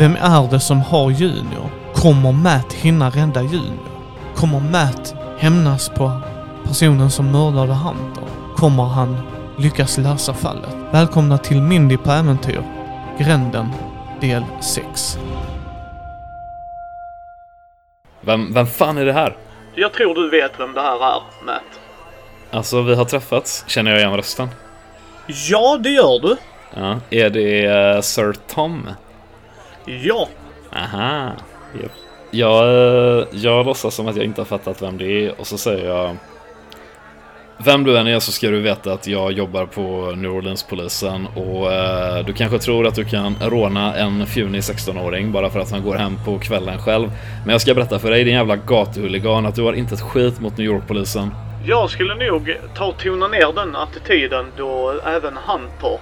Vem är det som har Junior? Kommer Matt hinna rädda Junior? Kommer Matt hämnas på personen som mördade Hunter? Kommer han lyckas lösa fallet? Välkomna till Mindy på äventyr, Gränden, del 6. Vem, vem fan är det här? Jag tror du vet vem det här är, Matt. Alltså, vi har träffats. Känner jag igen rösten? Ja, det gör du. Ja. Är det eh, Sir Tom? Ja. Aha. Yep. Jag, eh, jag låtsas som att jag inte har fattat vem det är och så säger jag Vem du än är så ska du veta att jag jobbar på New Orleans-polisen och eh, du kanske tror att du kan råna en fjunig 16-åring bara för att han går hem på kvällen själv. Men jag ska berätta för dig din jävla gatuhuligan att du har inte ett skit mot New York-polisen. Jag skulle nog ta och tona ner den attityden då även Hunter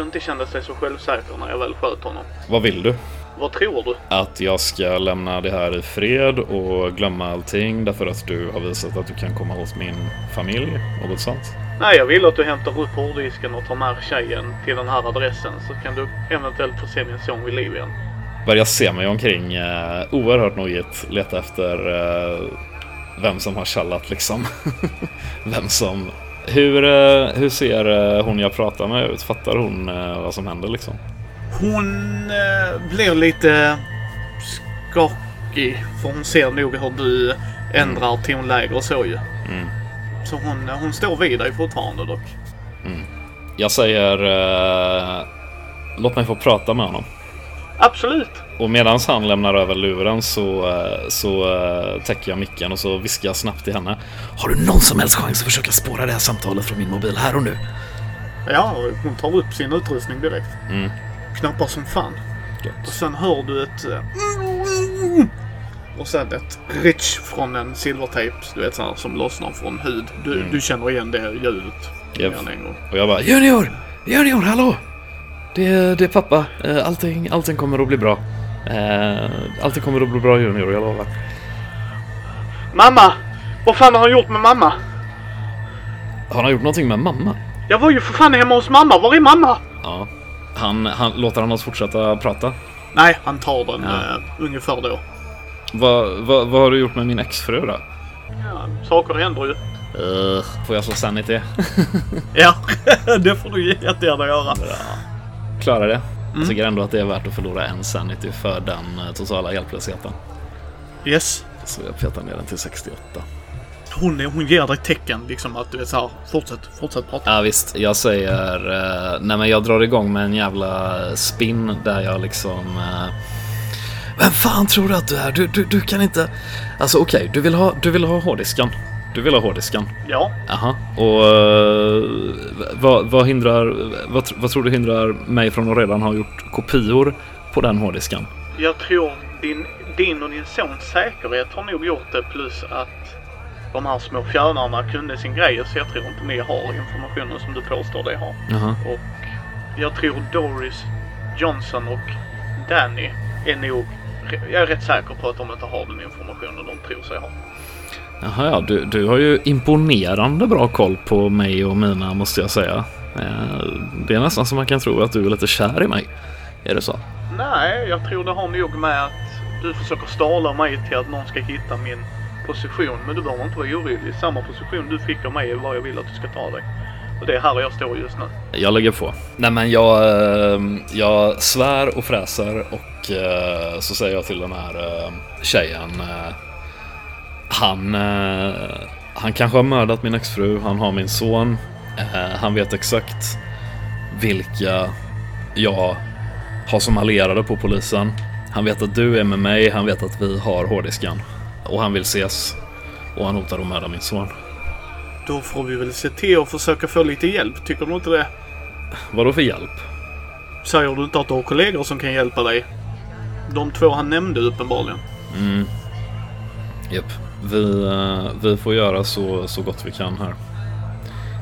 inte kände sig så självsäker när jag väl sköt honom. Vad vill du? Vad tror du? Att jag ska lämna det här i fred och glömma allting därför att du har visat att du kan komma hos min familj? Något sånt? Nej, jag vill att du hämtar upp hårddisken och tar med tjejen till den här adressen så kan du eventuellt få se din son vid liv igen. Börjar se mig omkring eh, oerhört nojigt, leta efter eh, vem som har kallat liksom. vem som... Hur, eh, hur ser eh, hon jag pratar med ut? Fattar hon eh, vad som händer liksom? Hon eh, blir lite skakig. För hon ser nog hur du ändrar tonläge och så ju. Mm. Så hon, hon står vid dig fortfarande dock. Jag säger eh, låt mig få prata med honom. Absolut. Och medan han lämnar över luren så, eh, så eh, täcker jag micken och så viskar jag snabbt till henne. Har du någon som helst chans att försöka spåra det här samtalet från min mobil här och nu? Ja, hon tar upp sin utrustning direkt. Mm. Knappar som fan. Och Gött. sen hör du ett... eh, Och sen ett rich från en silvertejp, du vet så här, som lossnar från hud. Du, du känner igen det ljudet. Gång. Och jag bara Junior! Junior, hallå! Det, det är pappa. Eh, Allting, allting kommer att bli bra. Eh, Allting kommer att bli bra Junior, jag lovar. Mamma! Vad fan har han gjort med mamma? Har han gjort någonting med mamma? Jag var ju för fan hemma hos mamma. Var är mamma? Ja. Han, han, låter han oss fortsätta prata? Nej, han tar den Ja. eh, ungefär då. Vad, vad, vad har du gjort med min exfru då? Ja, saker händer ju. Uh, får jag slå sanity? Ja, det får du jättegärna göra. Klarar det. Jag tycker ändå att det är värt att förlora en sanity för den eh, totala hjälplösheten. Yes. Så jag petar ner den till 68. Hon, hon ger dig tecken liksom att du är så här. Fortsätt, fortsätt prata. Ja visst, jag säger... Eh, nej men jag drar igång med en jävla spin där jag liksom... Eh, Vem fan tror du att du är? Du, du, du kan inte... Alltså okej, du vill ha, du vill ha hårddisken. Du vill ha hårddisken. Ja. Jaha. Och eh, vad, vad hindrar... Vad, vad tror du hindrar mig från att redan ha gjort kopior på den hårddisken? Jag tror din, din och din sons säkerhet har nog gjort det plus att de här små fjärnarna kunde sin grej så jag tror inte ni har informationen som du påstår de har. Jaha. Och jag tror Doris, Johnson och Danny är nog... Jag är rätt säker på att de inte har den informationen de tror sig ha. Jaha, ja. Du, du har ju imponerande bra koll på mig och mina måste jag säga. Eh, Det är nästan som man kan tro att du är lite kär i mig. Är det så? Nej, jag tror det har nog med att du försöker stala mig till att någon ska hitta min position. Men du behöver inte vara orolig. Samma position du fick av mig är vad jag vill att du ska ta dig. Och det är här jag står just nu. Jag lägger på. Nej men jag, eh, jag svär och fräser och eh, så säger jag till den här eh, tjejen. eh, Han, eh, han kanske har mördat min exfru, han har min son. Han vet exakt vilka jag har som allierade på polisen. Han vet att du är med mig, han vet att vi har hårddisken. Och han vill ses. Och han hotar att mörda min son. Då får vi väl se till att försöka få lite hjälp. Tycker du inte det? Vadå för hjälp? Säger du inte att du har kollegor som kan hjälpa dig? De två han nämnde uppenbarligen. Mm. Japp. Vi, eh, vi får göra så, så gott vi kan här.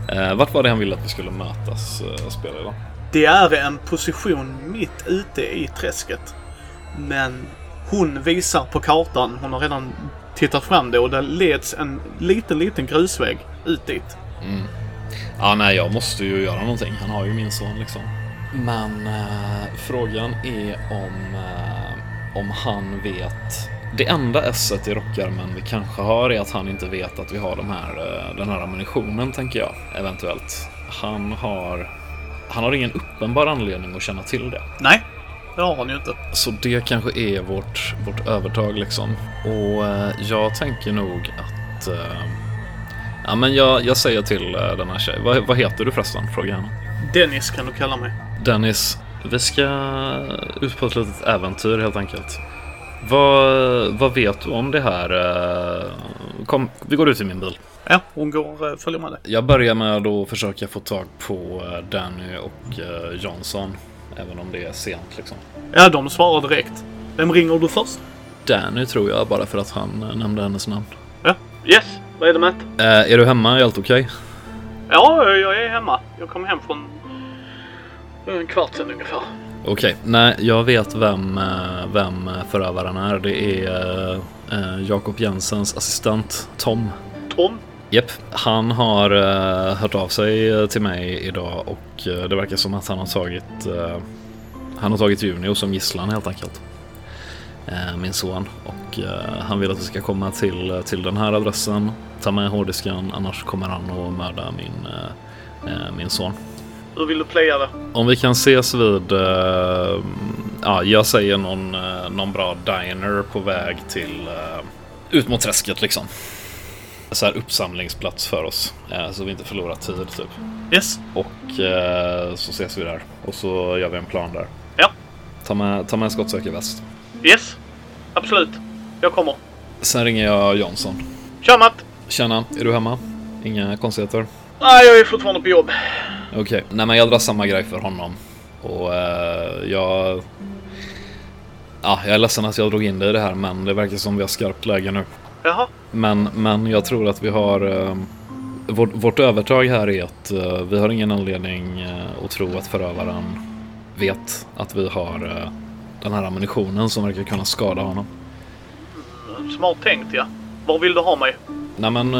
Eh, vart var det han ville att vi skulle mötas, uh, spela idag? Det är en position mitt ute i träsket. Men hon visar på kartan, hon har redan tittat fram det och det leds en liten, liten grusväg ut dit. Ja, nej, jag måste ju göra någonting. Han har ju min son liksom. Men eh, frågan är om... eh, om han vet det enda esset i rockarmen vi kanske har är att han inte vet att vi har de här, eh, den här ammunitionen, tänker jag. Eventuellt. Han har, han har ingen uppenbar anledning att känna till det. Nej, det har han ju inte. Så det kanske är vårt, vårt övertag liksom. Och eh, jag tänker nog att... Eh, ja, men jag, jag säger till eh, den här tjejen. Vad, vad heter du förresten? Frågar jag henne. Dennis kan du kalla mig. Dennis, vi ska ut på ett litet äventyr helt enkelt. Vad, vad vet du om det här? eh, Kom, vi går ut i min bil. Ja, hon går, eh, följer med dig. Jag börjar med att försöka få tag på eh, Danny och eh, Johnson. Även om det är sent liksom. Ja, de svarar direkt. Vem ringer du först? Danny tror jag bara för att han eh, nämnde hennes namn. Ja. Yes, vad är det Matt? Eh, är du hemma? Är allt okej? Ja, jag är hemma. Jag kom hem från en kvart sedan ungefär. Okej, nej jag vet vem, eh, vem förövaren är. Det är Jakob Jensens assistent Tom. Tom? Japp, han har uh, hört av sig till mig idag och uh, det verkar som att han har tagit uh, Han har tagit Junio som gisslan helt enkelt. min son och han vill att vi ska komma till, till den här adressen. Ta med hårddisken annars kommer han att mörda min, min son. Hur vill du playa det? Om vi kan ses vid, ja jag säger någon, någon bra diner på väg till ut mot träsket liksom så här uppsamlingsplats för oss. Eh, så vi inte förlorar tid typ. Yes. Och eh, så ses vi där. Och så gör vi en plan där. Ja. Ta med, ta med skottsäkerväst. Yes. Absolut. Jag kommer. Sen ringer jag Jansson. Tja Matt! Tjena, är du hemma? Inga konstigheter? Nej, jag är fortfarande på jobb. Okej, okay. nej men jag drar samma grej för honom. Och eh, jag... Ja, jag är ledsen att jag drog in dig i det här men det verkar som vi har skarpt läge nu. Jaha. Men, men jag tror att vi har... Eh, vårt, vårt övertag här är att eh, vi har ingen anledning eh, att tro att förövaren vet att vi har eh, den här ammunitionen som verkar kunna skada honom. Smart tänkt ja. Var vill du ha mig? Nej men...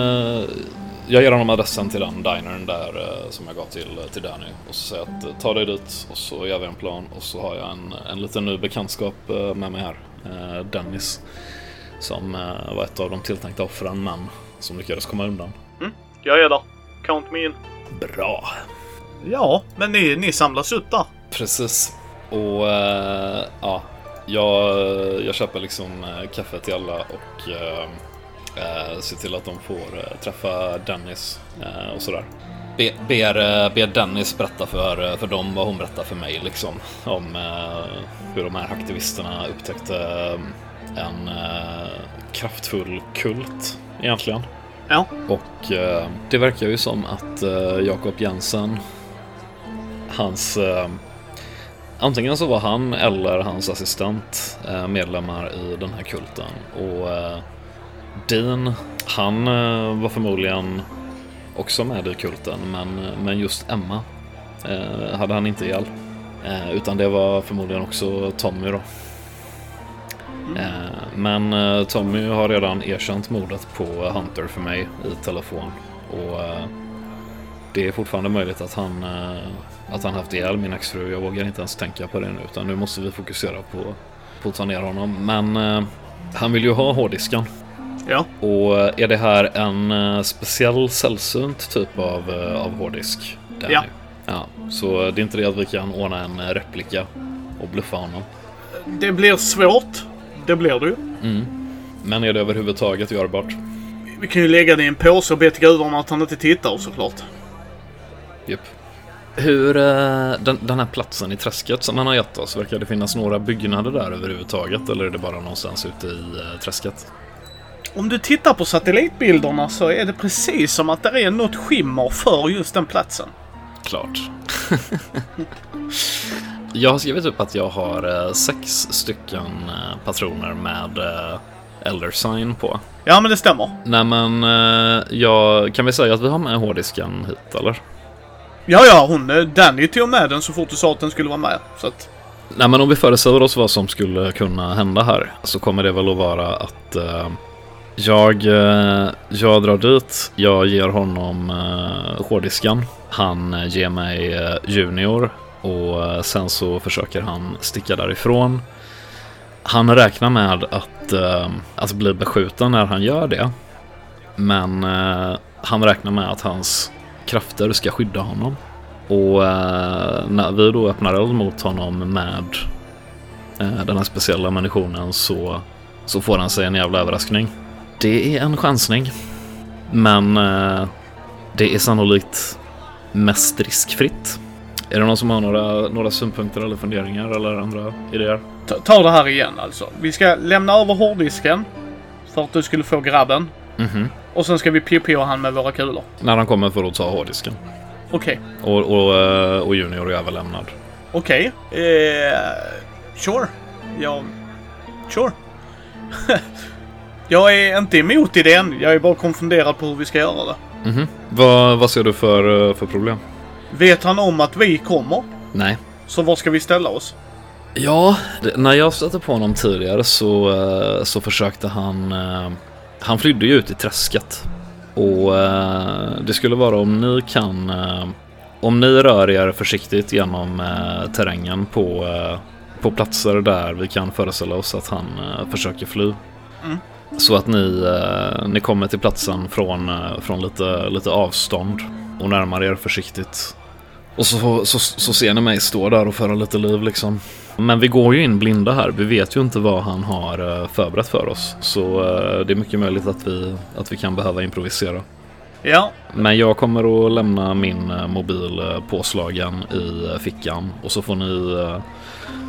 Jag ger honom adressen till den dinern där som jag gav till, till Danny. Och så säger jag att ta dig dit och så gör vi en plan och så har jag en, en liten ny bekantskap med mig här. Dennis. Som eh, var ett av de tilltänkta offren men som lyckades komma undan. Mm, jag är där. Count me in. Bra. Ja, men ni, ni samlas upp där. Precis. Och äh, ja, jag, jag köper liksom äh, kaffe till alla och äh, ser till att de får träffa Dennis och sådär. Be, ber, ber Dennis berätta för, för dem vad hon berättar för mig liksom. Om hur de här aktivisterna upptäckte en eh, kraftfull kult egentligen. Ja. Och eh, det verkar ju som att eh, Jakob Jensen, hans eh, Antingen så var han eller hans assistent eh, medlemmar i den här kulten. Och eh, Dean, han var förmodligen också med i kulten, men, men just Emma hade han inte ihjäl. utan det var förmodligen också Tommy då. Eh, men eh, Tommy har redan erkänt mordet på Hunter för mig i telefon. Och eh, det är fortfarande möjligt att han, att han haft ihjäl min exfru. Jag vågar inte ens tänka på det nu utan nu måste vi fokusera på, på att ta ner honom. Men han vill ju ha hårddisken. Ja. Och är det här en speciell sällsynt typ av, av hårddisk? Ja. ja. Så det är inte det att vi kan ordna en replika och bluffa honom? Det blir svårt. Det blir det ju. Mm. Men är det överhuvudtaget görbart? Vi kan ju lägga det i en påse och be till gudarna att han inte tittar såklart. Japp. Hur, eh, den, den här platsen i träsket som han har gett oss, verkar det finnas några byggnader där överhuvudtaget eller är det bara någonstans ute i eh, träsket? Om du tittar på satellitbilderna så är det precis som att det är något skimmer för just den platsen. Klart. Jag har skrivit upp att jag har eh, sex stycken eh, patroner med eh, Elder Sign på. Ja, men det stämmer. Nej, men jag, kan vi säga att vi har med hårddisken hit, eller? Ja, ja, hon, Danny tog med den så fort du sa att den skulle vara med. Så att... Nej, men om vi föreställer oss vad som skulle kunna hända här så kommer det väl att vara att uh, jag, uh, jag drar dit, jag ger honom uh, hårddisken. Han ger mig Junior och sen så försöker han sticka därifrån. Han räknar med att, eh, att bli beskjuten när han gör det. Men eh, han räknar med att hans krafter ska skydda honom. Och eh, när vi då öppnar eld mot honom med eh, den här speciella ammunitionen så, så får han sig en jävla överraskning. Det är en chansning. Men eh, det är sannolikt mest riskfritt. Är det någon som har några, några synpunkter eller funderingar eller andra idéer? Ta, ta det här igen alltså. Vi ska lämna över hårddisken. För att du skulle få grabben. Mhm. Och sen ska vi pio han med våra kulor. När han kommer för att ta hårddisken. Okej. Och, och, eh, och Junior är överlämnad. Okej. Eh, sure. Ja... Sure. jag är inte emot idén. Jag är bara konfunderad på hur vi ska göra det. Mhm. Vad, vad ser du för, eh, för problem? Vet han om att vi kommer? Nej. Så var ska vi ställa oss? Ja, det, när jag stötte på honom tidigare så, eh, så försökte han... eh, Han flydde ju ut i träsket. Och eh, det skulle vara om ni kan... Om ni rör er försiktigt genom terrängen på, på platser där vi kan föreställa oss att han försöker fly. Mm. Så att ni, ni kommer till platsen från, från lite, lite avstånd och närmar er försiktigt. Och så, så, så ser ni mig stå där och föra lite liv liksom. Men vi går ju in blinda här. Vi vet ju inte vad han har eh, förberett för oss. Så eh, det är mycket möjligt att vi, att vi kan behöva improvisera. Ja. Men jag kommer att lämna min eh, mobil påslagen i fickan. Och så får ni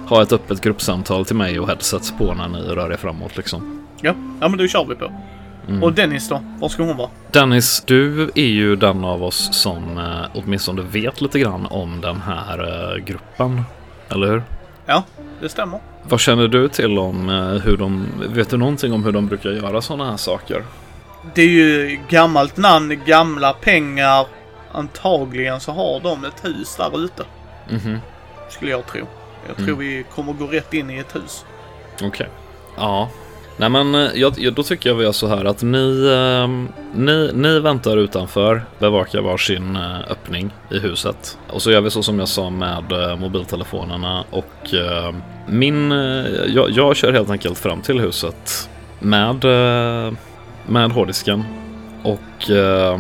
ha ett öppet gruppsamtal till mig och headsets på när ni rör er framåt liksom. Ja. Ja men då kör vi på. Mm. Och Dennis då? Var ska hon vara? Dennis, du är ju den av oss som eh, åtminstone vet lite grann om den här eh, gruppen. Eller hur? Ja, det stämmer. Vad känner du till om eh, hur de... Vet du någonting om hur de brukar göra sådana här saker? Det är ju gammalt namn, gamla pengar. Antagligen så har de ett hus där ute. Mhm, Skulle jag tro. Jag tror Mm. vi kommer gå rätt in i ett hus. okej. Ja. Nej men eh, jag, jag, då tycker jag vi gör så här att ni, eh, ni, ni väntar utanför, bevakar varsin eh, öppning i huset. Och så gör vi så som jag sa med eh, mobiltelefonerna och eh, min... Jag, jag kör helt enkelt fram till huset med, med hårddisken. Och eh,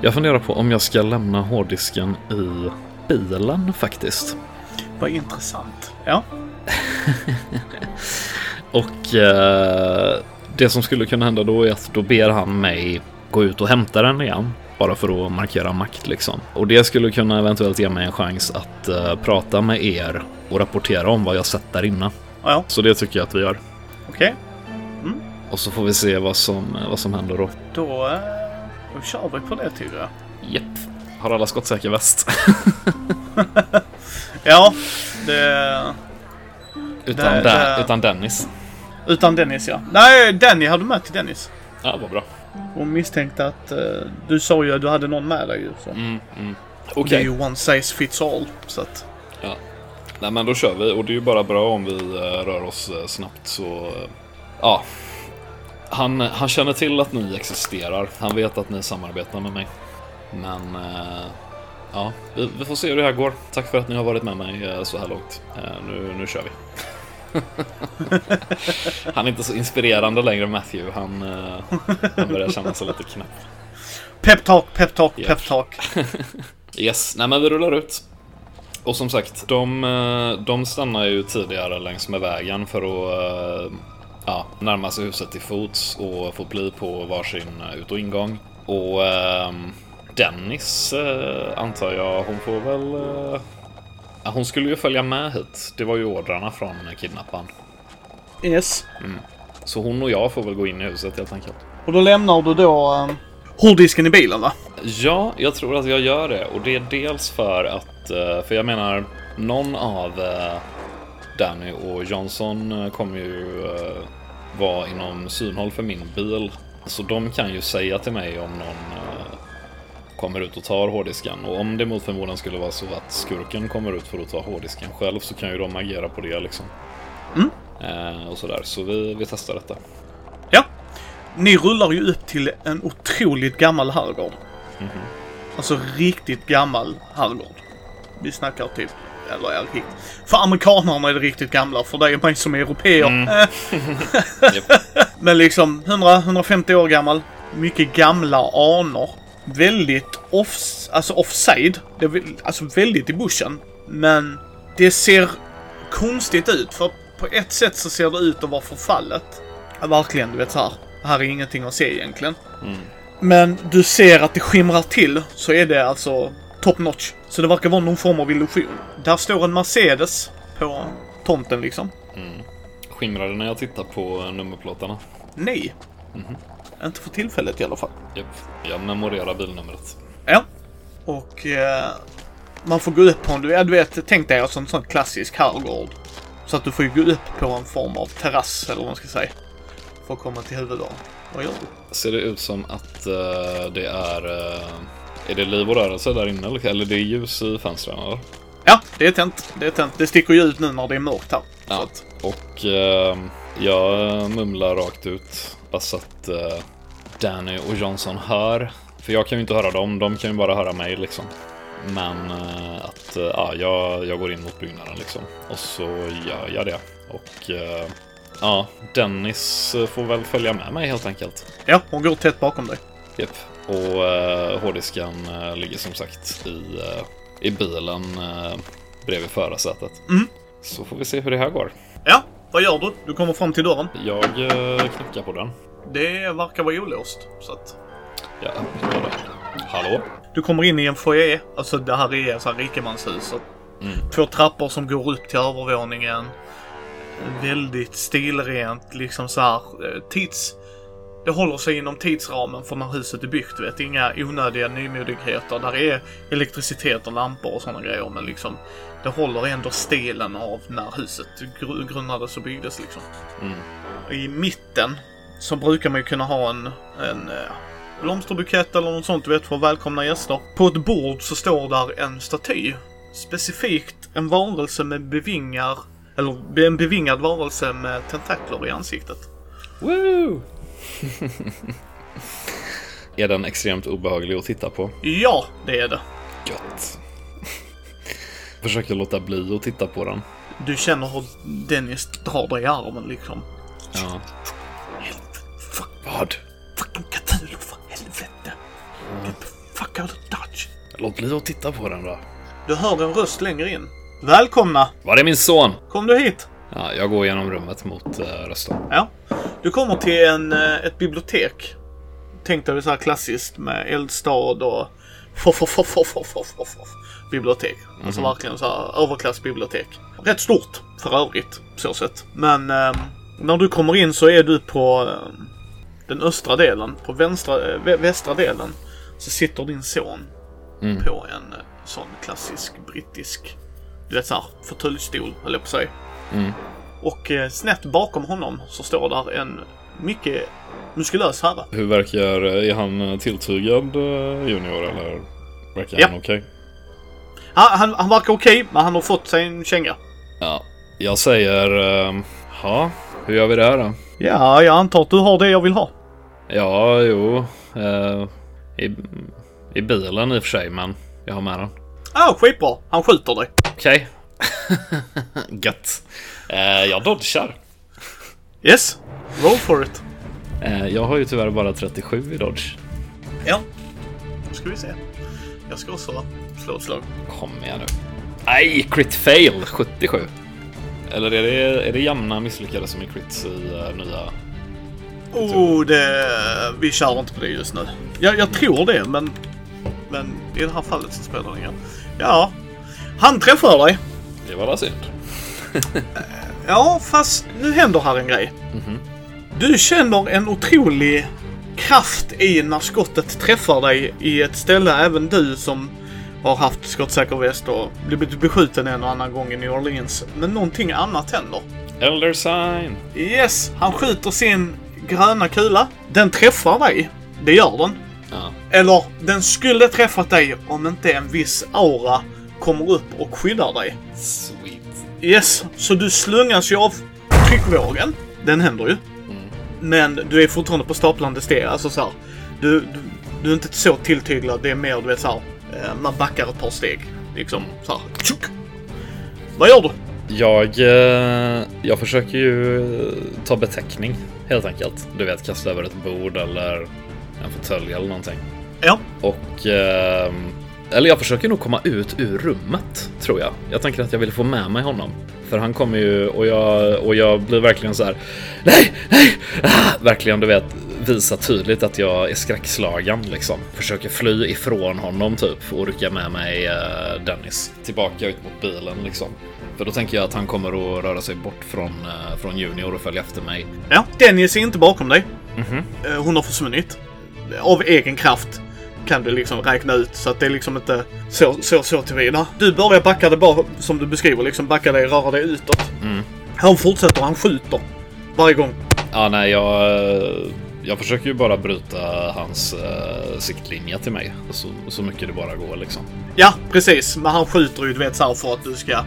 jag funderar på om jag ska lämna hårddisken i bilen faktiskt. Vad intressant. Ja. Och eh, det som skulle kunna hända då är att då ber han mig gå ut och hämta den igen. Bara för att markera makt liksom. Och det skulle kunna eventuellt ge mig en chans att eh, prata med er och rapportera om vad jag sett där inne. Ja, ja. Så det tycker jag att vi gör. Okej. Och så får vi se vad som, vad som händer då. Då, eh, då kör vi på det tycker jag. Japp. Har alla skottsäker väst? Ja, det... utan, Det- det- utan Dennis. Utan Dennis ja. Nej, Danny hade till Dennis. Ja, vad bra. Hon misstänkte att... eh, du sa ju att du hade någon med dig ju. Så. Mm, mm. Det är ju one size fits all. Så att... Nej men då kör vi och det är ju bara bra om vi eh, rör oss eh, snabbt så... ja. Han, han känner till att ni existerar. Han vet att ni samarbetar med mig. Men... ja, vi, vi får se hur det här går. Tack för att ni har varit med mig så här långt. Nu, nu kör vi. han är inte så inspirerande längre Matthew. Han, eh, han börjar känna sig lite knäpp. Peptalk, peptalk, Ja. peptalk. Yes, nej men vi rullar ut. Och som sagt, de, eh, de stannar ju tidigare längs med vägen för att eh, ja, närma sig huset till fots och få pli på varsin ut och ingång. Och ehm, Dennis antar jag, hon får väl... hon skulle ju följa med hit. Det var ju ordrarna från kidnapparen. Yes. Så hon och jag får väl gå in i huset helt enkelt. Och då lämnar du då um, hårddisken i bilen va? Ja, jag tror att jag gör det. Och det är dels för att, eh, för jag menar, någon av eh, Danny och Johnson eh, kommer ju vara inom synhåll för min bil. Så de kan ju säga till mig om någon kommer ut och tar hårddisken. Och om det mot förmodan skulle vara så att skurken kommer ut för att ta hårddisken själv så kan ju de agera på det liksom. Mm. Eh, och sådär, så vi, vi testar detta. Ja. Ni rullar ju upp till en otroligt gammal herrgård. Mhm. Alltså riktigt gammal herrgård. Vi snackar typ eller ja, riktigt. För amerikanerna är det riktigt gamla, för dig och mig som är europeer. Mm. Eh. Men liksom 100-150 år gammal. Mycket gamla anor. Väldigt off, alltså offside. Det är, alltså väldigt i bushen. Men det ser konstigt ut. För på ett sätt så ser det ut att vara förfallet. Ja, Verkligen, du vet så här. Här är ingenting att se egentligen. Mm. Men du ser att det skimrar till så är det alltså top notch. Så det verkar vara någon form av illusion. Där står en Mercedes på tomten liksom. Skimrade när jag tittar på nummerplåtarna. Nej. Inte för tillfället i alla fall. Japp. Jag memorerar bilnumret. Ja. Och eh, man får gå upp på en, ja, du vet, tänk dig alltså en sån klassisk herrgård. Så att du får ju gå upp på en form av terrass eller vad man ska säga. För att komma till huvuddörren. Vad gör du? Ser det ut som att eh, det är... eh, är det liv och rörelse där inne? eller- Eller det är ljus i fönstren? Eller? Ja, det är tänt. Det är tänt. Det sticker ju ut nu när det är mörkt här. Ja. att, Och eh, jag mumlar rakt ut. Så att eh, Danny och Johnson hör. För jag kan ju inte höra dem, de kan ju bara höra mig liksom. Men eh, att eh, ja, jag, jag går in mot byggnaden liksom. Och så gör jag det. Och ja, Dennis får väl följa med mig helt enkelt. ja, hon går tätt bakom dig. Japp. Och eh, hårddisken ligger som sagt i, i bilen bredvid förarsätet. Mm. Så får vi se hur det här går. Ja, vad gör du? Du kommer fram till dörren. Jag eh, knackar på den. Det verkar vara olåst. Så att Jag öppnar den. Hallå? du kommer in i en foyer. Alltså det här är så här rikemanshus. Mm. Två trappor som går upp till övervåningen. Väldigt stilrent, liksom så här eh, tids... Det håller sig inom tidsramen för när huset är byggt, vet. Inga onödiga nymodigheter. Där är elektricitet och lampor och sådana grejer, men liksom... Det håller ändå stilen av när huset gr- grundades och byggdes liksom. Mm. I mitten så brukar man ju kunna ha en, en eh, blomsterbukett eller något sånt, du vet, för att välkomna gäster. På ett bord så står där en staty. Specifikt en varelse med bevingar, eller en bevingad varelse med tentakler i ansiktet. Woo! är den extremt obehaglig att titta på? Ja, det är det. Gött. Försöker låta bli att titta på den. Du känner hur Dennis drar dig i armen liksom. Ja. Helvete, fuck, Vad? fucking Cthulhu för helvete. The fuck out of Dutch. Låt bli att titta på den då. Du hör en röst längre in. Välkomna! Var är min son? Kom du hit? Ja, jag går genom rummet mot uh, rösten. Ja. Du kommer till en, eh, ett bibliotek. Tänk dig så här klassiskt med eldstad och foff, foff, foff, foff, foff, foff, foff, bibliotek. Alltså verkligen så här överklassbibliotek. Rätt stort för övrigt, så sett. Men ehm, när du kommer in så är du på ehm, den östra delen. På vänstra, eh, vä- västra delen så sitter din son Mm. på en eh, sån klassisk brittisk, du vet såhär, fåtöljstol, höll jag på att säga. Mm. Och eh, snett bakom honom så står där en mycket muskulös herre. Hur verkar... Är han tilltygad eh, junior eller verkar Ja. han okej? Han, han, han verkar okej, men han har fått sig en känga. Ja. Jag säger... ehm, Ja, hur gör vi det här då? Ja, jag antar att du har det jag vill ha. Ja, jo. eh, i, I bilen i och för sig, men jag har med den. Ah, skitbra. Han skjuter dig. Okej. Gött. Eh, jag dodgar. Yes, roll for it. Eh, jag har ju tyvärr bara 37 i dodge. Ja, då ska vi se. Jag ska också slå ett slag. Kom igen nu. Nej, crit fail 77. Eller är det, är det jämna misslyckade som är crits i uh, nya? Oh, det... Vi kör inte på det just nu. Jag, jag tror det, men... Men i det här fallet så spelar det ingen Ja. Han träffar dig. Det var väl synd. Ja, fast nu händer här en grej. Du känner en otrolig kraft i när skottet träffar dig i ett ställe, även du som har haft skottsäker väst och blivit beskjuten en och annan gång i New Orleans. Men någonting annat händer. Elder sign. Yes, han skjuter sin gröna kula. Den träffar dig. Det gör den. Ja. Eller, den skulle träffat dig om inte en viss aura kommer upp och skyddar dig. Sweet. Yes, så du slungas ju av tryckvågen. Den händer ju. Men du är fortfarande på staplande steg. Alltså så här, du, du, du är inte så tilltyglad. Det är mer, du vet så här, man backar ett par steg. Liksom så här. Tjuk! Vad gör du? Jag, eh, jag försöker ju ta betäckning helt enkelt. Du vet, kasta över ett bord eller en fåtölj eller någonting. Ja. Och... Eller jag försöker nog komma ut ur rummet, tror jag. Jag tänker att jag vill få med mig honom. För han kommer ju och jag, och jag blir verkligen så här. Nej, nej! Ah, verkligen, du vet, visa tydligt att jag är skräckslagen liksom. Försöker fly ifrån honom typ och rycka med mig eh, Dennis tillbaka ut mot bilen liksom. För då tänker jag att han kommer att röra sig bort från, eh, från Junior och följa efter mig. Ja, Dennis är inte bakom dig. Mhm. Eh, Hon har försvunnit. Av egen kraft kan du liksom räkna ut så att det är liksom inte så, så, så tillvida. Du börjar backa dig bara som du beskriver, liksom backa dig, röra dig utåt. Mm. Han fortsätter, han skjuter. Varje gång. Ja, nej, jag, jag försöker ju bara bryta hans uh, siktlinje till mig så, så mycket det bara går liksom. Ja, precis. Men han skjuter ju, du vet, så här för att du ska,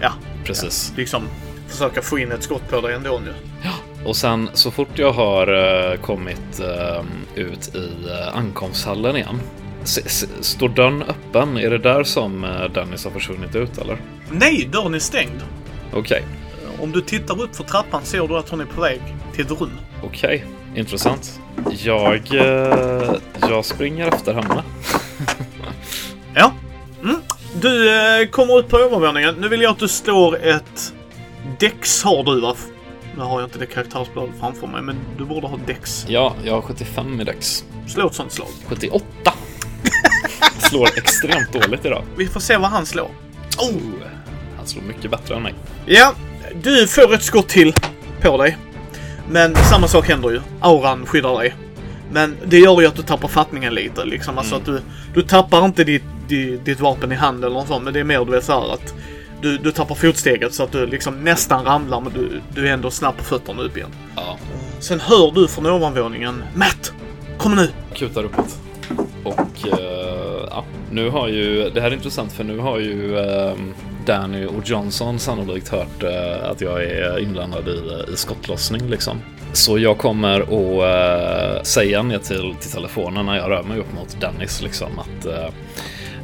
ja, Precis. liksom försöka få in ett skott på dig ändå nu. Och sen så fort jag har eh, kommit eh, ut i uh, ankomsthallen igen. Står dörren öppen? Är det där som Dennis har försvunnit ut eller? Nej, dörren är stängd. Okej, Om du tittar upp för trappan ser du att hon är på väg till ett rum. okej. Intressant. Jag, eh, jag springer efter henne. Ja. Mm. Du eh, kommer ut på övervåningen. Nu vill jag att du slår ett... Dex har du va? Nu har jag inte det karaktärsbladet framför mig, men du borde ha Dex. Ja, jag har 75 i dex. Slå ett sånt slag. 78! Slår extremt dåligt idag. Vi får se vad han slår. Oh, han slår mycket bättre än mig. Ja, du får ett skott till på dig. Men samma sak händer ju. Auran skyddar dig. Men det gör ju att du tappar fattningen lite. Liksom. Alltså att du, du tappar inte ditt, ditt, ditt vapen i handen eller sånt. Men det är mer du vet så här att du, du tappar fotsteget så att du liksom nästan ramlar men du, du är ändå snabb på fötterna upp igen. Ja, Sen hör du från ovanvåningen Matt! Kom nu! kutar uppåt. Och eh, ja, nu har ju, det här är intressant för nu har ju eh, Danny och Johnson sannolikt hört eh, att jag är inblandad i, i skottlossning liksom. Så jag kommer att eh, säga ner till, till telefonen när jag rör mig upp mot Dennis liksom att eh,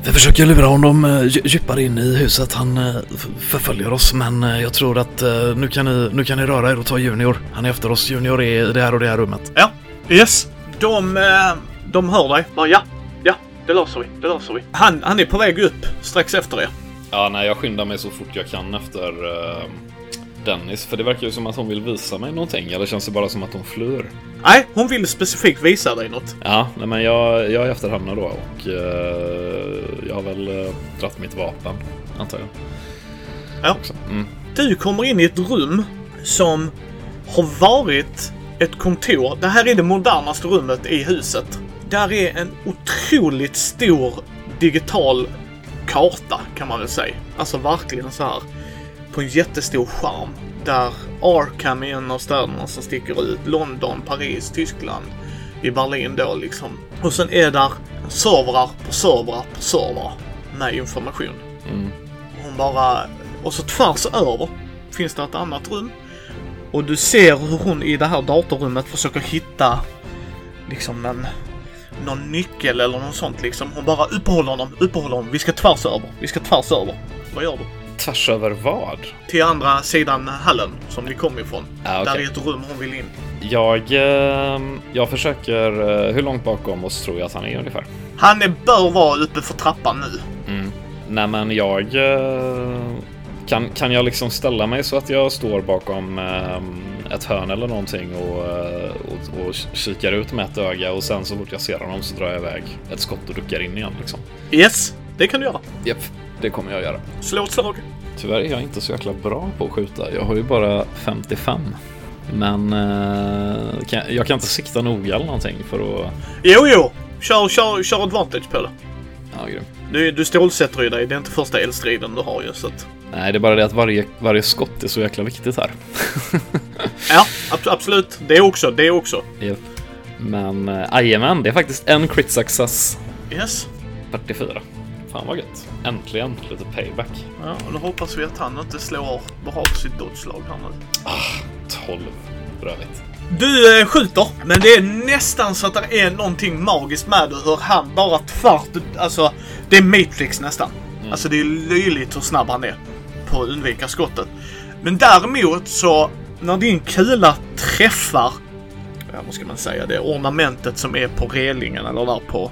vi försöker lura honom eh, dju- djupare in i huset. Han eh, förföljer oss men eh, jag tror att nu, kan ni, nu kan ni röra er och ta Junior. Han är efter oss. Junior är i det här och det här rummet. Ja, yes. De, de hör dig. Bara, ja, ja, det löser vi, det löser vi. Han, han är på väg upp strax efter er. Ja, nej, jag skyndar mig så fort jag kan efter Dennis. För det verkar ju som att hon vill visa mig någonting. Eller känns det bara som att hon flyr? Nej, hon vill specifikt visa dig något. Ja, nej, men jag, jag är efter henne då och eh, jag har väl uh, dratt mitt vapen, antar jag. Ja. Mm. Du kommer in i ett rum som har varit ett kontor. Det här är det modernaste rummet i huset. Där är en otroligt stor digital karta kan man väl säga. Alltså verkligen så här på en jättestor skärm. Där Arkham är en av städerna som sticker ut. London, Paris, Tyskland. I Berlin då liksom. Och sen är där servrar på servrar på servrar med information. Mm. Hon bara... Och så tvärs över finns det ett annat rum. Och du ser hur hon i det här datorrummet försöker hitta liksom en... Någon nyckel eller något sånt liksom. Hon bara uppehåller honom, uppehåller honom. Vi ska tvärs över. Vi ska tvärs över. Vad gör du? Tvärs över vad? Till andra sidan hallen som ni kom ifrån. Ah, okej. Där är ett rum hon vill in. Jag, eh, jag försöker... eh, hur långt bakom oss tror jag att han är ungefär? Han är, bör vara uppe för trappan nu. Mm. Nej men jag... eh, Kan, kan jag liksom ställa mig så att jag står bakom eh, ett hörn eller någonting och, eh, och, och kikar ut med ett öga och sen så fort jag ser honom så drar jag iväg ett skott och duckar in igen liksom. Yes, det kan du göra. Japp, det kommer jag göra. Slå ett slag. Tyvärr är jag inte så jäkla bra på att skjuta. Jag har ju bara 55. Men eh, kan, jag kan inte sikta noga eller någonting för att... Jo, jo. Kör, kör, kör advantage på det. Ja, grym. Du, du stålsätter ju dig. Det är inte första eldstriden du har ju så att... Nej, det är bara det att varje, varje skott är så jäkla viktigt här. Ja, ab- absolut. Det också, det också. Japp. Men äh, jajamän, det är faktiskt en crit success. Yes. 44. Fan vad gött. Äntligen lite payback. Ja, och då hoppas vi att han inte slår på sitt dodge-slag här nu. 12. Rövigt. Du eh, skjuter, men det är nästan så att det är någonting magiskt med det. Hur han bara tvärt... Alltså, det är Matrix nästan. Alltså det är löjligt hur snabb han är. på att undvika skottet. Men däremot så när din kula träffar, vad ska man säga, det ornamentet som är på relingen eller där på,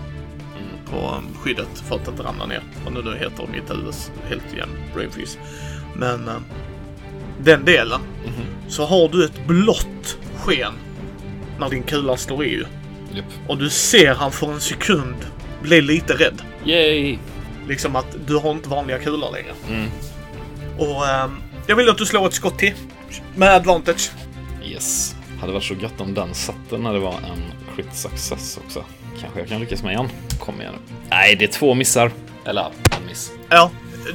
på skyddet för att inte ramla ner. Vad nu det heter i mitt huvud helt igen, brain freeze. Men eh, den delen så har du ett blått sken när din kula slår i. Japp. Och du ser han för en sekund bli lite rädd. Yay! Liksom att du har inte vanliga kulor längre. Mm. Och ehm, jag vill att du slår ett skott till. Med advantage. Yes. Hade varit så gött om den satte när det var en crit success också. Kanske jag kan lyckas med igen. Kom igen nu. Nej, det är två missar. Eller en miss. Ja,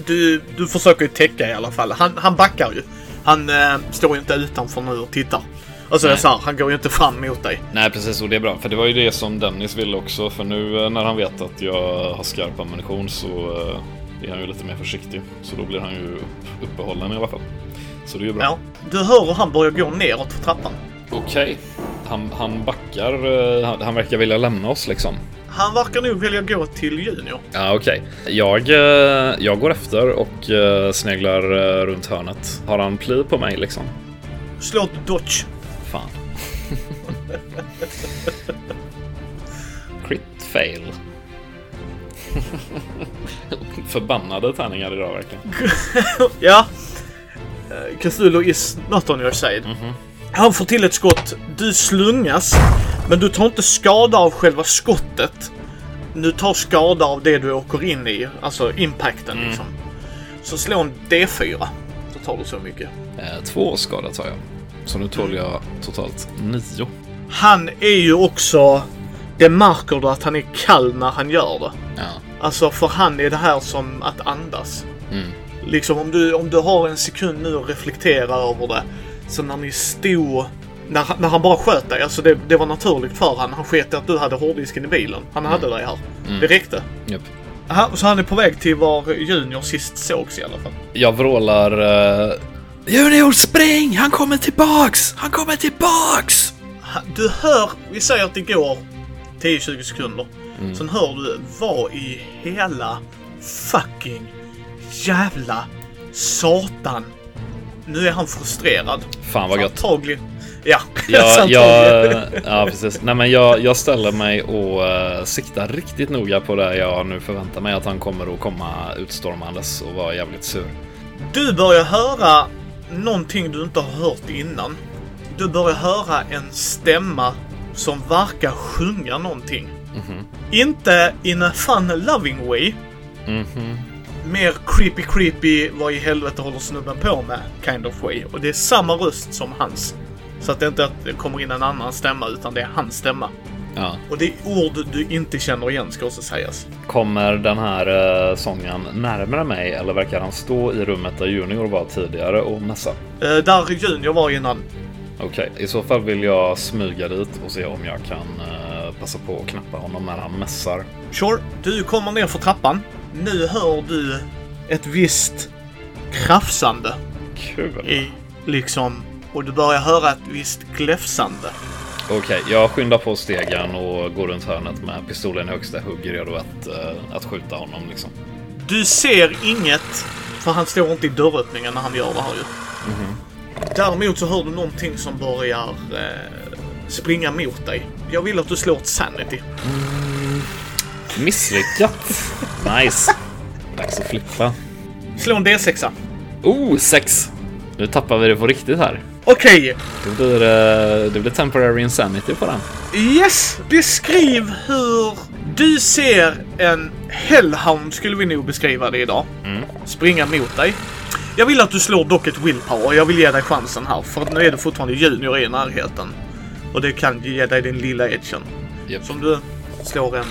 du, du försöker ju täcka i alla fall. Han, han backar ju. Han eh, står ju inte utanför nu och tittar. Alltså det är så här, han går ju inte fram mot dig. Nej, precis. Och det är bra. För det var ju det som Dennis ville också. För nu eh, när han vet att jag har skarp ammunition så eh, är han ju lite mer försiktig. Så då blir han ju upp, uppehållen i alla fall. Så det är ju bra. Ja. Du hör hur han börjar gå neråt för trappan. Okej. Han, han backar. eh, Han, han verkar vilja lämna oss liksom. Han verkar nog vilja gå till Junior. Ja, okej. Jag, eh, jag går efter och eh, sneglar runt hörnet. Har han pli på mig liksom? Slå ett dodge. Fan. Crit fail. Förbannade tärningar idag verkligen. Ja. Cthulhu is not on your side. Han får till ett skott. Du slungas, men du tar inte skada av själva skottet. Du tar skada av det du åker in i, alltså impacten liksom. Så slå en D4. Då tar du så mycket. Eh, två skada tar jag. Så nu tål jag totalt nio. Han är ju också... Det märker du att han är kall när han gör det. Ja. Alltså för han är det här som att andas. Mm. Liksom om du, om du har en sekund nu och reflekterar över det. Så när ni stod... När, han- när han bara sköt dig, alltså det, det var naturligt för han. Han sket att du hade hårddisken i bilen. Han hade dig här. Det räckte. Aha, så han är på väg till var Junior sist sågs i alla fall. Jag vrålar... Uh, Junior, spring! Han kommer tillbaks! Han kommer tillbaks! Du hör, vi säger att det går 10-20 sekunder. Sen hör du vad i hela fucking jävla satan. Nu är han frustrerad. Fan vad gött. Antagligen. Ja, Jag, antagligen. jag, ja, precis. Nej, men jag, jag ställer mig och uh, siktar riktigt noga på det jag nu förväntar mig att han kommer att komma utstormandes och vara jävligt sur. Du börjar höra någonting du inte har hört innan. Du börjar höra en stämma som verkar sjunga någonting. Inte in a fun loving way. Mhm. Mer creepy creepy, vad i helvete håller snubben på med? Kind of way. Och det är samma röst som hans. Så att det inte är att det kommer in en annan stämma, utan det är hans stämma. Ja. Och det är ord du inte känner igen, ska också sägas. Kommer den här uh, sången närmare mig eller verkar han stå i rummet där Junior var tidigare och mässa? Eh, där Junior var innan. Okej, i så fall vill jag smyga dit och se om jag kan eh, passa på att knappa honom när han mässar. Sure, du kommer ner för trappan. Nu hör du ett visst krafsande Kul! i liksom... Och du börjar höra ett visst gläfsande. Okej, jag skyndar på stegen och går runt hörnet med pistolen i högsta hugg redo att, eh, att skjuta honom liksom. Du ser inget, för han står inte i dörröppningen när han gör det här ju. Däremot så hör du någonting som börjar eh, springa mot dig. Jag vill att du slår ett sanity. Misslyckat! Nice! Dags att flippa. Slå en D6. Oh, sex! Nu tappar vi det på riktigt här. Okej, Det blir, eh, det blir temporary insanity på den. yes! Beskriv hur du ser en hellhound, skulle vi nog beskriva det idag, springa mot dig. Jag vill att du slår dock ett willpower. Jag vill ge dig chansen här, för att nu är du fortfarande junior i närheten. Och det kan ge dig din lilla edgen. Japp. Som du slår en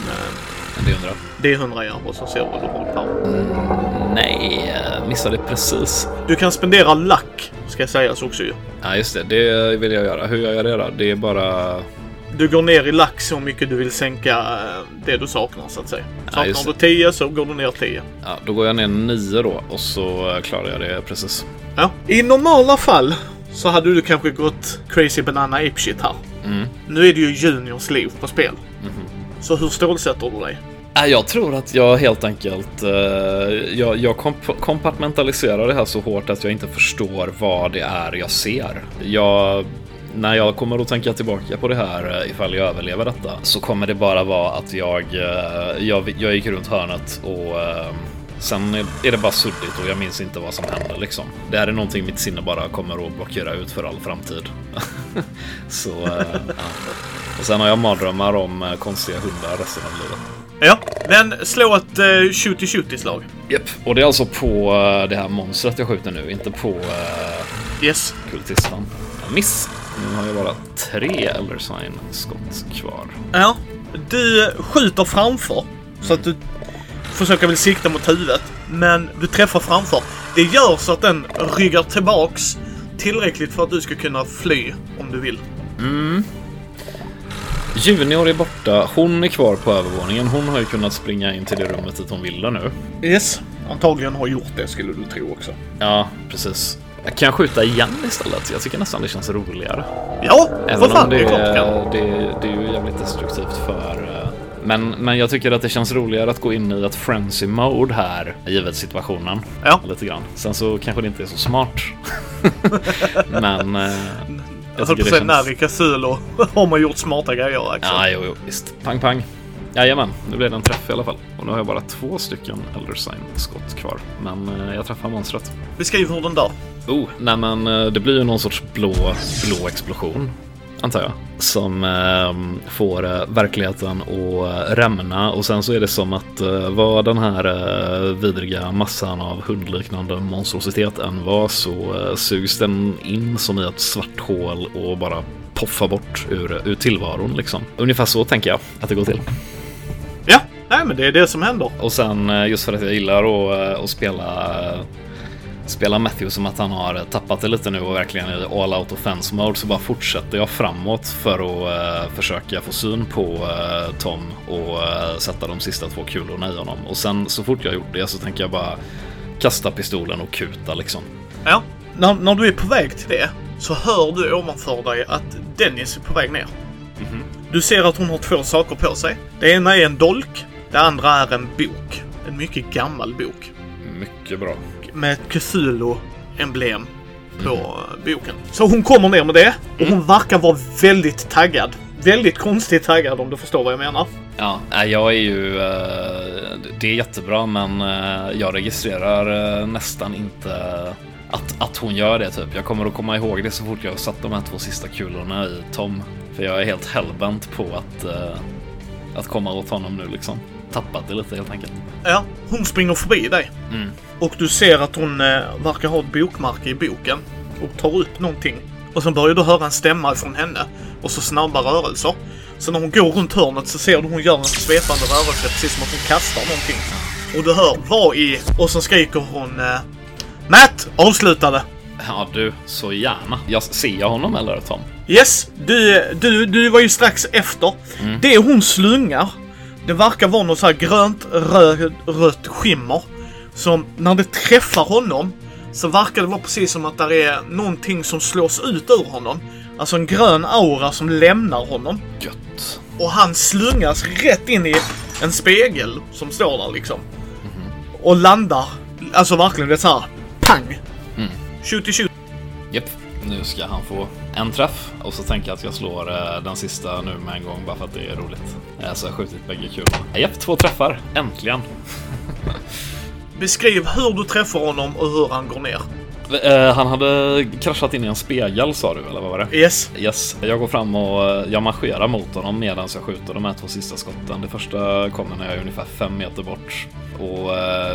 eh, Men det undrar. D100 ja, och så ser du vad du har i power. Nej, missade precis. Du kan spendera lack, ska sägas också ju. Ja, just det. Det vill jag göra. Hur gör jag det då? Det är bara... Du går ner i lack så mycket du vill sänka eh, det du saknar så att säga. Saknar du det. 10 så går du ner 10. Ja, då går jag ner nio då och så klarar jag det precis. Ja. I normala fall så hade du kanske gått crazy banana ape shit här. Mm. Nu är det ju juniors liv på spel. Så hur stålsätter du dig? Äh, jag tror att jag helt enkelt eh, jag, jag komp- kompartmentaliserar det här så hårt att jag inte förstår vad det är jag ser. Jag, när jag kommer att tänka tillbaka på det här eh, ifall jag överlever detta så kommer det bara vara att jag, eh, jag, jag gick runt hörnet och sen är- det bara suddigt och jag minns inte vad som hände liksom. Det här är någonting mitt sinne bara kommer att blockera ut för all framtid. så, eh, ja. Och sen har jag mardrömmar om eh, konstiga hundar resten av livet. Ja, men slå ett uh, shooty-shooty-slag. Japp, och det är alltså på eh, det här monstret jag skjuter nu, inte på uh, Yes. kultisten. Miss! Nu har jag bara tre Elder Sign skott kvar. Ja, du skjuter framför. Så att du försöker väl sikta mot huvudet. Men du träffar framför. Det gör så att den ryggar tillbaks tillräckligt för att du ska kunna fly om du vill. Junior är borta, hon är kvar på övervåningen. Hon har ju kunnat springa in till det rummet dit hon ville nu. Yes. Antagligen har gjort det skulle du tro också. Ja, precis. Kan jag skjuta igen istället? Jag tycker nästan det känns roligare. Ja, för Även fan om det, det är kan. är, det, det är ju jävligt destruktivt för... Men, men jag tycker att det känns roligare att gå in i ett frenzy mode här, givet situationen. Ja. Lite grann. Sen så kanske det inte är så smart. men... eh, Jag höll på att säga när i Casulo har man gjort smarta grejer Axel. Ja, jo, jo, visst. Pang, pang. Jajamän, nu blev det en träff i alla fall. Och nu har jag bara två stycken Elder Sign-skott kvar. Men eh, jag träffar monstret. Beskriv hur den dör. Oh, nej men eh, det blir ju någon sorts blå, blå explosion. Antar jag. Som eh, får verkligheten att eh, rämna och sen så är det som att eh, vad den här eh, vidriga massan av hundliknande monstrositet än var så eh, sugs den in som i ett svart hål och bara poffar bort ur, ur tillvaron liksom. Ungefär så tänker jag att det går till. Ja, nej men det är det som händer. Och sen eh, just för att jag gillar att, eh, att spela eh, Spela Matthew som att han har tappat det lite nu och verkligen är all out offense mode så bara fortsätter jag framåt för att eh, försöka få syn på eh, Tom och eh, sätta de sista två kulorna i honom. Och sen så fort jag gjort det så tänker jag bara kasta pistolen och kuta liksom. Ja. När, när du är på väg till det så hör du ovanför dig att Dennis är på väg ner. Du ser att hon har två saker på sig. Det ena är en dolk. Det andra är en bok. En mycket gammal bok. Mycket bra. Med ett Cthulhu-emblem på eh, boken. Så hon kommer ner med det och hon verkar vara väldigt taggad. Väldigt konstigt taggad om du förstår vad jag menar. Ja, jag är ju... eh, det är jättebra men eh, jag registrerar nästan inte att, att hon gör det typ. Jag kommer att komma ihåg det så fort jag har satt de här två sista kulorna i Tom. För jag är helt hellbent på att, att komma åt honom nu liksom. Tappat det lite helt enkelt. Ja, hon springer förbi dig. Mm. Och du ser att hon eh, verkar ha ett bokmärke i boken. Och tar upp någonting. Och sen börjar du höra en stämma från henne. Och så snabba rörelser. Så när hon går runt hörnet så ser du hon gör en svepande rörelse precis som att hon kastar någonting. Och du hör vad i... Och så skriker hon... Eh, Matt! Avslutade! Ja du, så gärna. Jag, ser jag honom eller Tom? Yes, du, du, du var ju strax efter. Det hon slungar, det verkar vara något så här grönt, röd, rött skimmer. Som när det träffar honom så verkar det vara precis som att det är någonting som slås ut ur honom. Alltså en grön aura som lämnar honom. Gött. Och han slungas rätt in i en spegel som står där liksom. Och landar, alltså verkligen det är så här, pang! Mm. Shoot shoot. Japp, nu ska han få en träff och så tänker jag att jag slår eh, den sista nu med en gång bara för att det är roligt. Eh, så jag har skjutit bägge kulorna. Japp, två träffar. Äntligen. Beskriv hur du träffar honom och hur han går ner. Eh, han hade kraschat in i en spegel sa du, eller vad var det? Yes. Yes, jag går fram och jag marscherar mot honom medan jag skjuter de här två sista skotten. Det första kommer när jag är ungefär fem meter bort. Och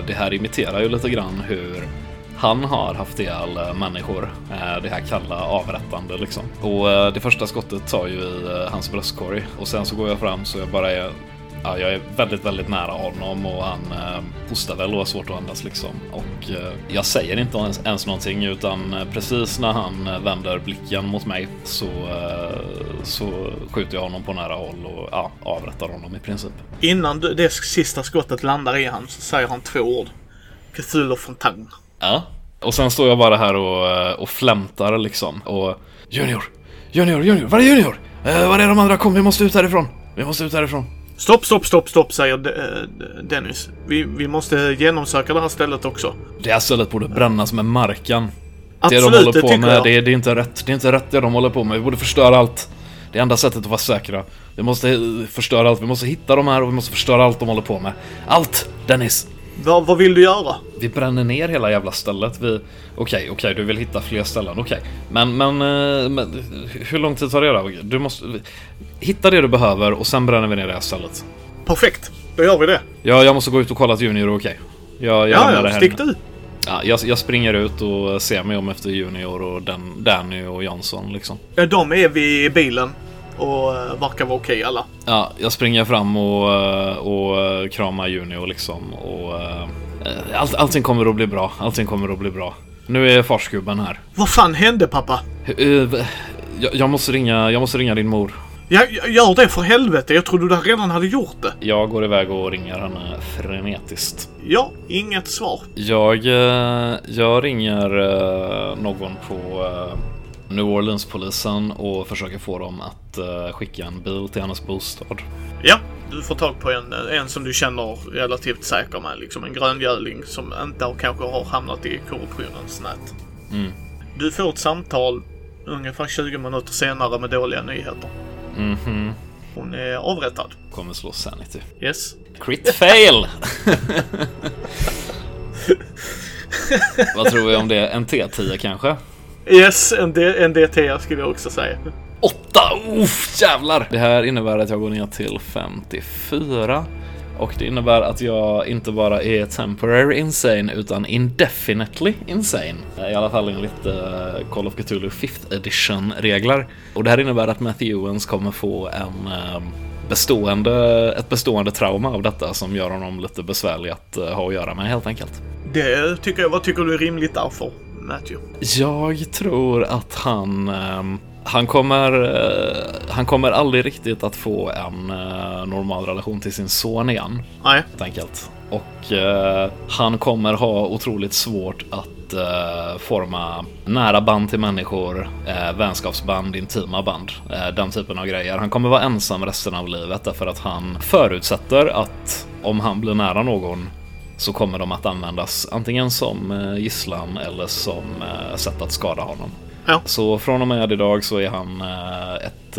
det här imiterar ju lite grann hur han har haft ihjäl eh, människor. Eh, det här kalla avrättande liksom. Och eh, det första skottet tar ju i hans bröstkorg. Och sen så går jag fram så jag bara är Ja, jag är väldigt, väldigt nära honom och han eh, hostar väl och har svårt att andas liksom. Och eh, jag säger inte ens, ens någonting utan eh, precis när han eh, vänder blicken mot mig så, eh, så skjuter jag honom på nära håll och ja, avrättar honom i princip. Innan det sista skottet landar i honom så säger han två ord. Cthulhu Fontaine. Ja. Och sen står jag bara här och, eh, och flämtar liksom. Och Junior! Junior, Junior! Var är Junior? Eh, var är de andra? Kom, vi måste ut härifrån! Vi måste ut härifrån. Stopp, stopp, stopp, stopp, säger eh, Dennis. Vi, vi måste genomsöka det här stället också. Det här stället borde brännas med marken. Absolut, det de håller det på tycker med, jag. det är, det är inte rätt. Det är inte rätt det de håller på med. Vi borde förstöra allt. Det är enda sättet att vara säkra. Vi måste eh, förstöra allt. Vi måste hitta de här och vi måste förstöra allt de håller på med. Allt! Dennis! Vad, vad vill du göra? Vi bränner ner hela jävla stället. Vi... Okej, okej, du vill hitta fler ställen. Okej. Men, men, eh, men... Hur lång tid tar det då? Du måste... Hitta det du behöver och sen bränner vi ner det här stället. Perfekt, då gör vi det. Ja, jag måste gå ut och kolla att Junior är okej. Jag, jag Ja, lämnar det ja, här stick inne. du. Ja, jag, jag springer ut och ser mig om efter Junior och Dan, Danny och Jansson liksom. Ja, de är vid i bilen och verkar vara okej alla. Ja, jag springer fram och, eh, och eh, kramar Junior liksom och... eh, Allt, allting kommer att bli bra. Allting kommer att bli bra. Nu är farsgubben här. Vad fan hände pappa? Eh, Jag, jag, måste ringa, jag måste ringa din mor. Ja, jag gör det för helvete. Jag trodde du redan hade gjort det. Jag går iväg och ringer henne frenetiskt. Ja, inget svar. Jag, eh, jag ringer eh, någon på eh, New Orleans-polisen och försöker få dem att eh, skicka en bil till hennes bostad. Ja, du får tag på en, en som du känner relativt säker med. Liksom en gröngöling som inte har, kanske har hamnat i korruptionens nät. Mm. Du får ett samtal ungefär 20 minuter senare med dåliga nyheter. Mhm. Hon är avrättad. Kommer slå Sanity. Yes. Crit fail! Vad tror vi om det? En T10 kanske? Yes, en, D- en DT skulle jag också säga. Åtta! Uff, jävlar! Det här innebär att jag går ner till 54. Och det innebär att jag inte bara är temporary insane utan indefinitely insane. I alla fall enligt uh, Call of Cthulhu 5th edition regler. Och det här innebär att Matthew Owens kommer få en eh, bestående, ett bestående trauma av detta som gör honom lite besvärlig att eh, ha att göra med helt enkelt. Det tycker jag. Vad tycker du är rimligt därför, Matthew? Jag tror att han... ehm, han kommer, eh, han kommer aldrig riktigt att få en eh, normal relation till sin son igen, Nej. helt enkelt. Och eh, han kommer ha otroligt svårt att eh, forma nära band till människor, eh, vänskapsband, intima band, eh, den typen av grejer. Han kommer vara ensam resten av livet därför att han förutsätter att om han blir nära någon så kommer de att användas antingen som eh, gisslan eller som eh, sätt att skada honom. Ja. Så från och med idag så är han eh, ett,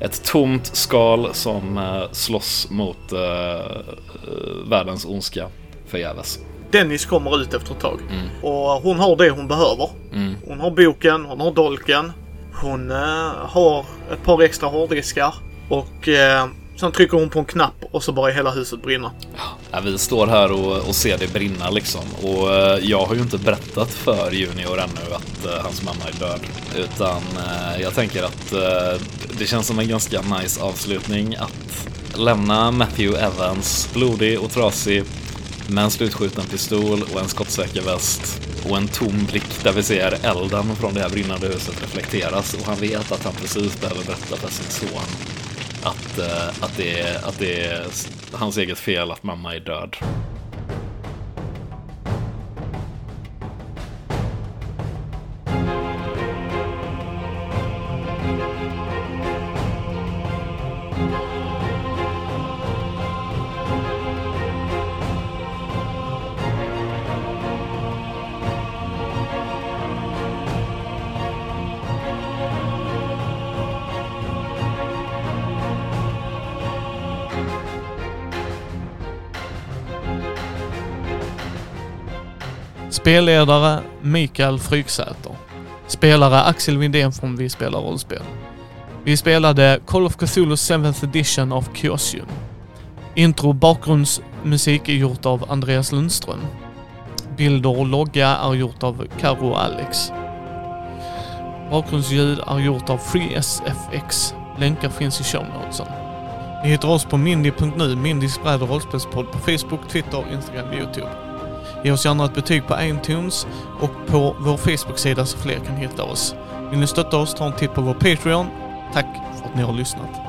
ett tomt skal som slåss mot världens ondska förgäves. Dennis kommer ut efter ett tag. Mm. Och hon har det hon behöver. Mm. Hon har boken, hon har dolken. Hon har ett par extra hårddiskar. Och eh, sen trycker hon på en knapp och så börjar hela huset brinna. Ja, vi står här och, och ser det brinna liksom. Och eh, jag har ju inte berättat för Junior ännu att eh, hans mamma är död. Utan eh, jag tänker att eh, det känns som en ganska nice avslutning att lämna Matthew Evans blodig och trasig med en slutskjuten pistol och en skottsäker väst och en tom blick där vi ser elden från det här brinnande huset reflekteras och han vet att han precis behöver berätta för sin son att, eh, att, det är, att det är hans eget fel att mamma är död. Spelledare Mikael Fryksäter. Spelare Axel Windén från Vi spelar rollspel. Vi spelade Call of Cthulhu 7th edition av Kiosium. Intro och bakgrundsmusik är gjort av Andreas Lundström. Bilder och logga är gjort av Karo och Alex. Bakgrundsljud är gjort av FreeSFX. Länkar finns i shownotesen. Ni hittar oss på mindy.nu, Mindys bräd och rollspelspodd på Facebook, Twitter, Instagram och Youtube. Ge oss gärna ett betyg på iTunes och på vår Facebook-sida så fler kan hitta oss. Vill ni stötta oss, ta en titt på vår Patreon. Tack för att ni har lyssnat.